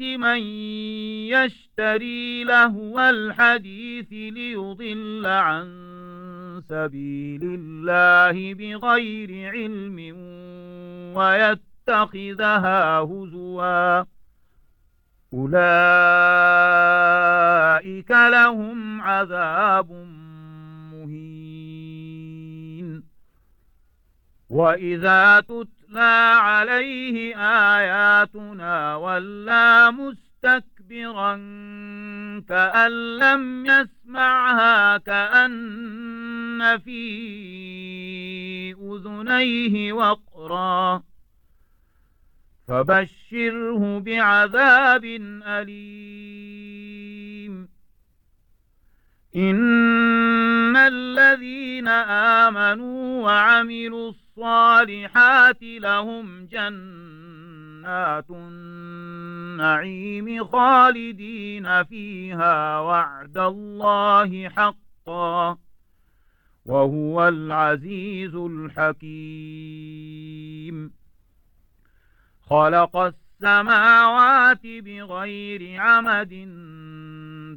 من يشتري لهو الحديث ليضل عن سبيل الله بغير علم ويتخذها هزوا. أولئك لهم عذاب وإذا تتلى عليه آياتنا ولا مستكبرا كأن لم يسمعها كأن في أذنيه وقرا فبشره بعذاب أليم إن الذين آمنوا وعملوا الصالحات لهم جنات النعيم خالدين فيها وعد الله حقا وهو العزيز الحكيم. خلق السماوات بغير عمد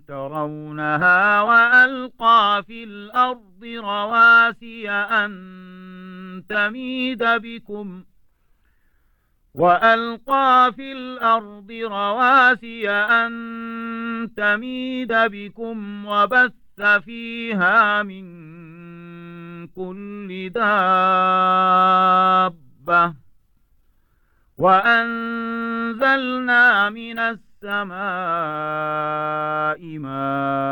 ترونها وألقى في الأرض رواسي أن تميد بكم وألقى في الأرض رواسي أن تميد بكم وبث فيها من كل دابة وأنزلنا من السماء ماء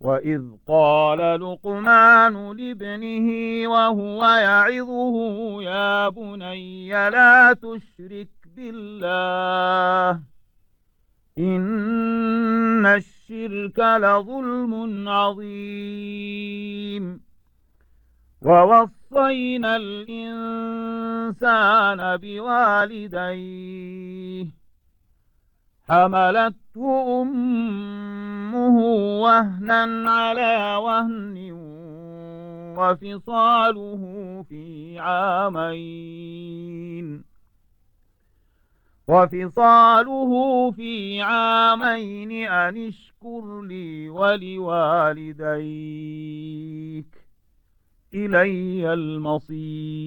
وإذ قال لقمان لابنه وهو يعظه يا بني لا تشرك بالله إن الشرك لظلم عظيم. ووصينا الإنسان بوالديه حملته أمه وهنا على وهن وفصاله في عامين. وفصاله في عامين أن اشكر لي ولوالديك إلي المصير.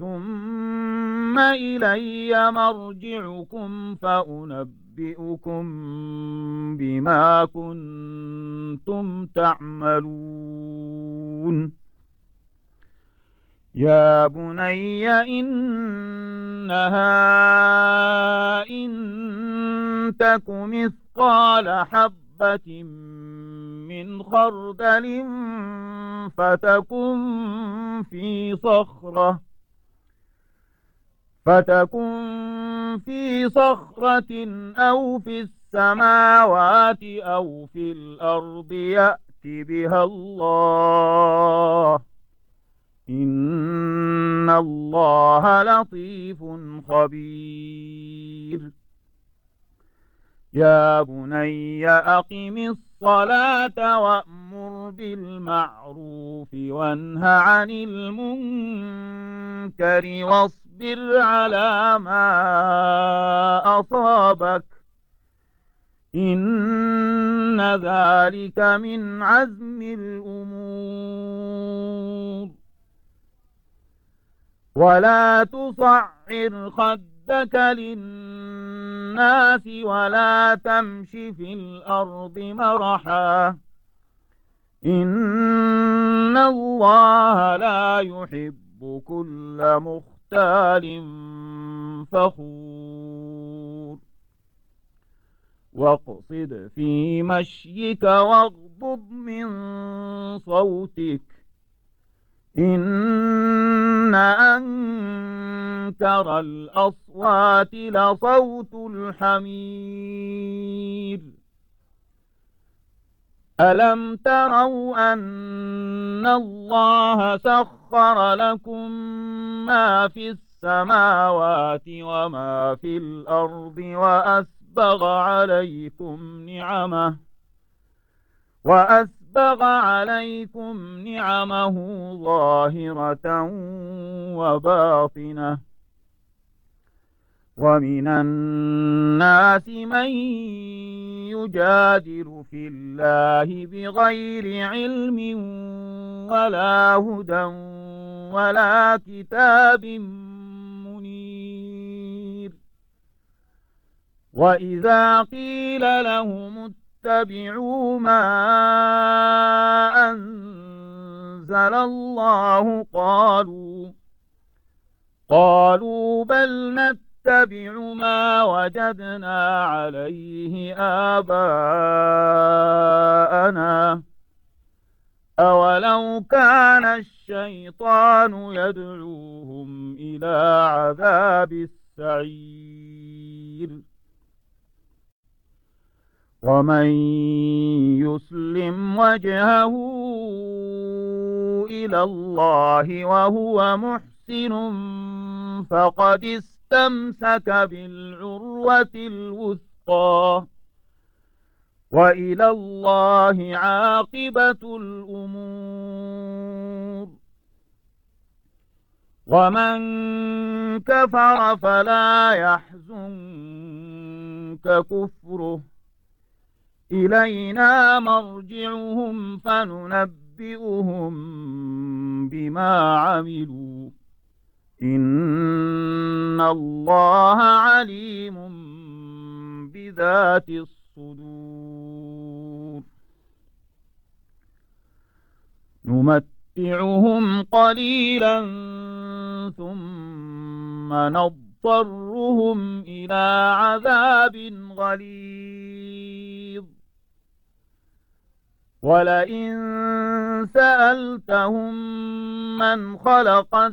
ثم إلي مرجعكم فأنبئكم بما كنتم تعملون. يا بني إنها إن تك مثقال حبة من خردل فتكن في صخرة فتكن في صخرة أو في السماوات أو في الأرض يأت بها الله. إن الله لطيف خبير. يا بني أقم الصلاة وأمر بالمعروف وانه عن المنكر واصبر على ما أصابك. إن ذلك من عزم الأمور. ولا تصعر خدك للناس ولا تمش في الأرض مرحا. إن الله لا يحب كل مختال فخور. واقصد في مشيك واغضب من صوتك. إن أنكر الأصوات لصوت الحمير. ألم تروا أن الله سخر لكم ما في السماوات وما في الأرض وأسبغ عليكم نعمه وأسبغ أسبغ عليكم نعمه ظاهرة وباطنة ومن الناس من يجادل في الله بغير علم ولا هدى ولا كتاب منير. وإذا قيل لهم اتبعوا ما أنزل الله قالوا قالوا بل نتبع ما وجدنا عليه آباءنا. أولو كان الشيطان يدعوهم إلى عذاب السعير. ومن يسلم وجهه إلى الله وهو محسن فقد استمسك بالعروة الوثقى وإلى الله عاقبة الأمور. ومن كفر فلا يحزنك كفره. إلينا مرجعهم فننبئهم بما عملوا. إن الله عليم بذات الصدور نمتعهم قليلا ثم نضطرهم إلى عذاب غليظ ولئن سألتهم من خلق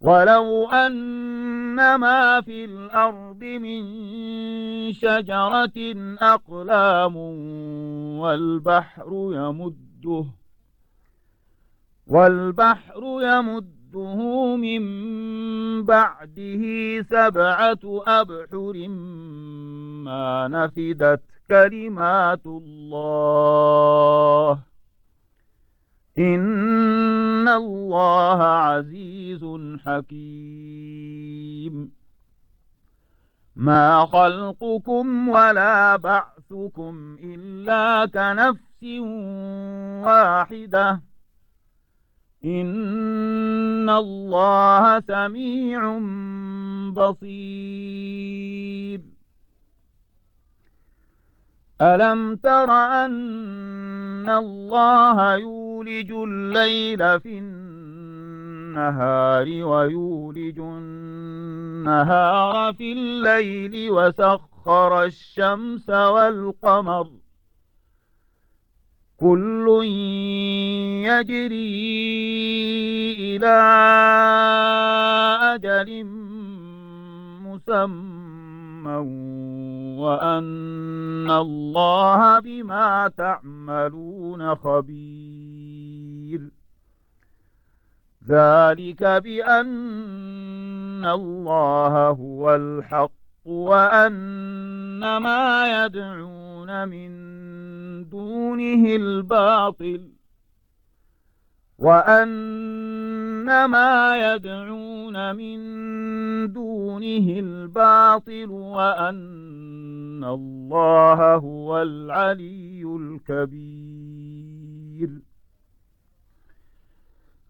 ولو أن ما في الأرض من شجرة أقلام والبحر يمده والبحر يمده من بعده سبعة أبحر ما نفدت كلمات الله إن الله عزيز حكيم ما خلقكم ولا بعثكم إلا كنفس واحدة إن الله سميع بصير ألم تر أن الله يولج الليل في النهار ويولج النهار في الليل وسخر الشمس والقمر. كل يجري إلى أجل مسمى وأن الله بما تعملون خبير. ذلك بأن الله هو الحق وأن ما يدعون من دونه الباطل وأن ما يدعون من دونه الباطل وأن الله هو العلي الكبير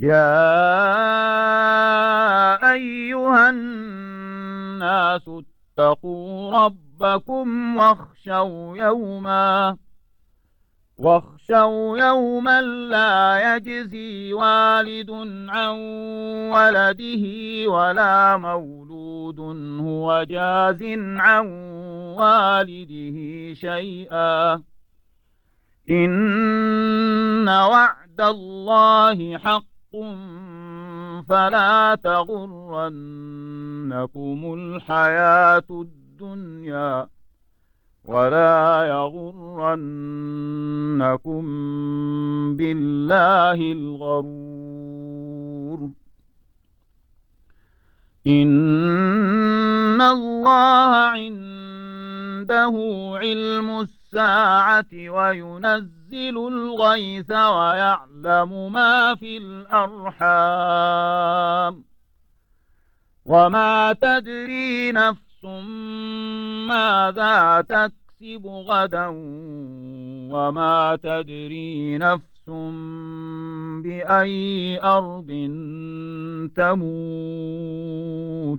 يا أيها الناس اتقوا ربكم واخشوا يوما واخشوا يوما لا يجزي والد عن ولده ولا مولود هو جاز عن والده شيئا. إن وعد الله حق. فلا تغرنكم الحياة الدنيا ولا يغرنكم بالله الغرور. إن الله عنده علم الساعة وينزل الغيث ويعلم ما في الأرحام. وما تدري نفس ماذا تكسب غدا وما تدري نفس بأي أرض تموت.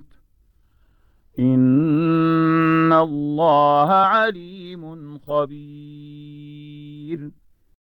إن الله عليم خبير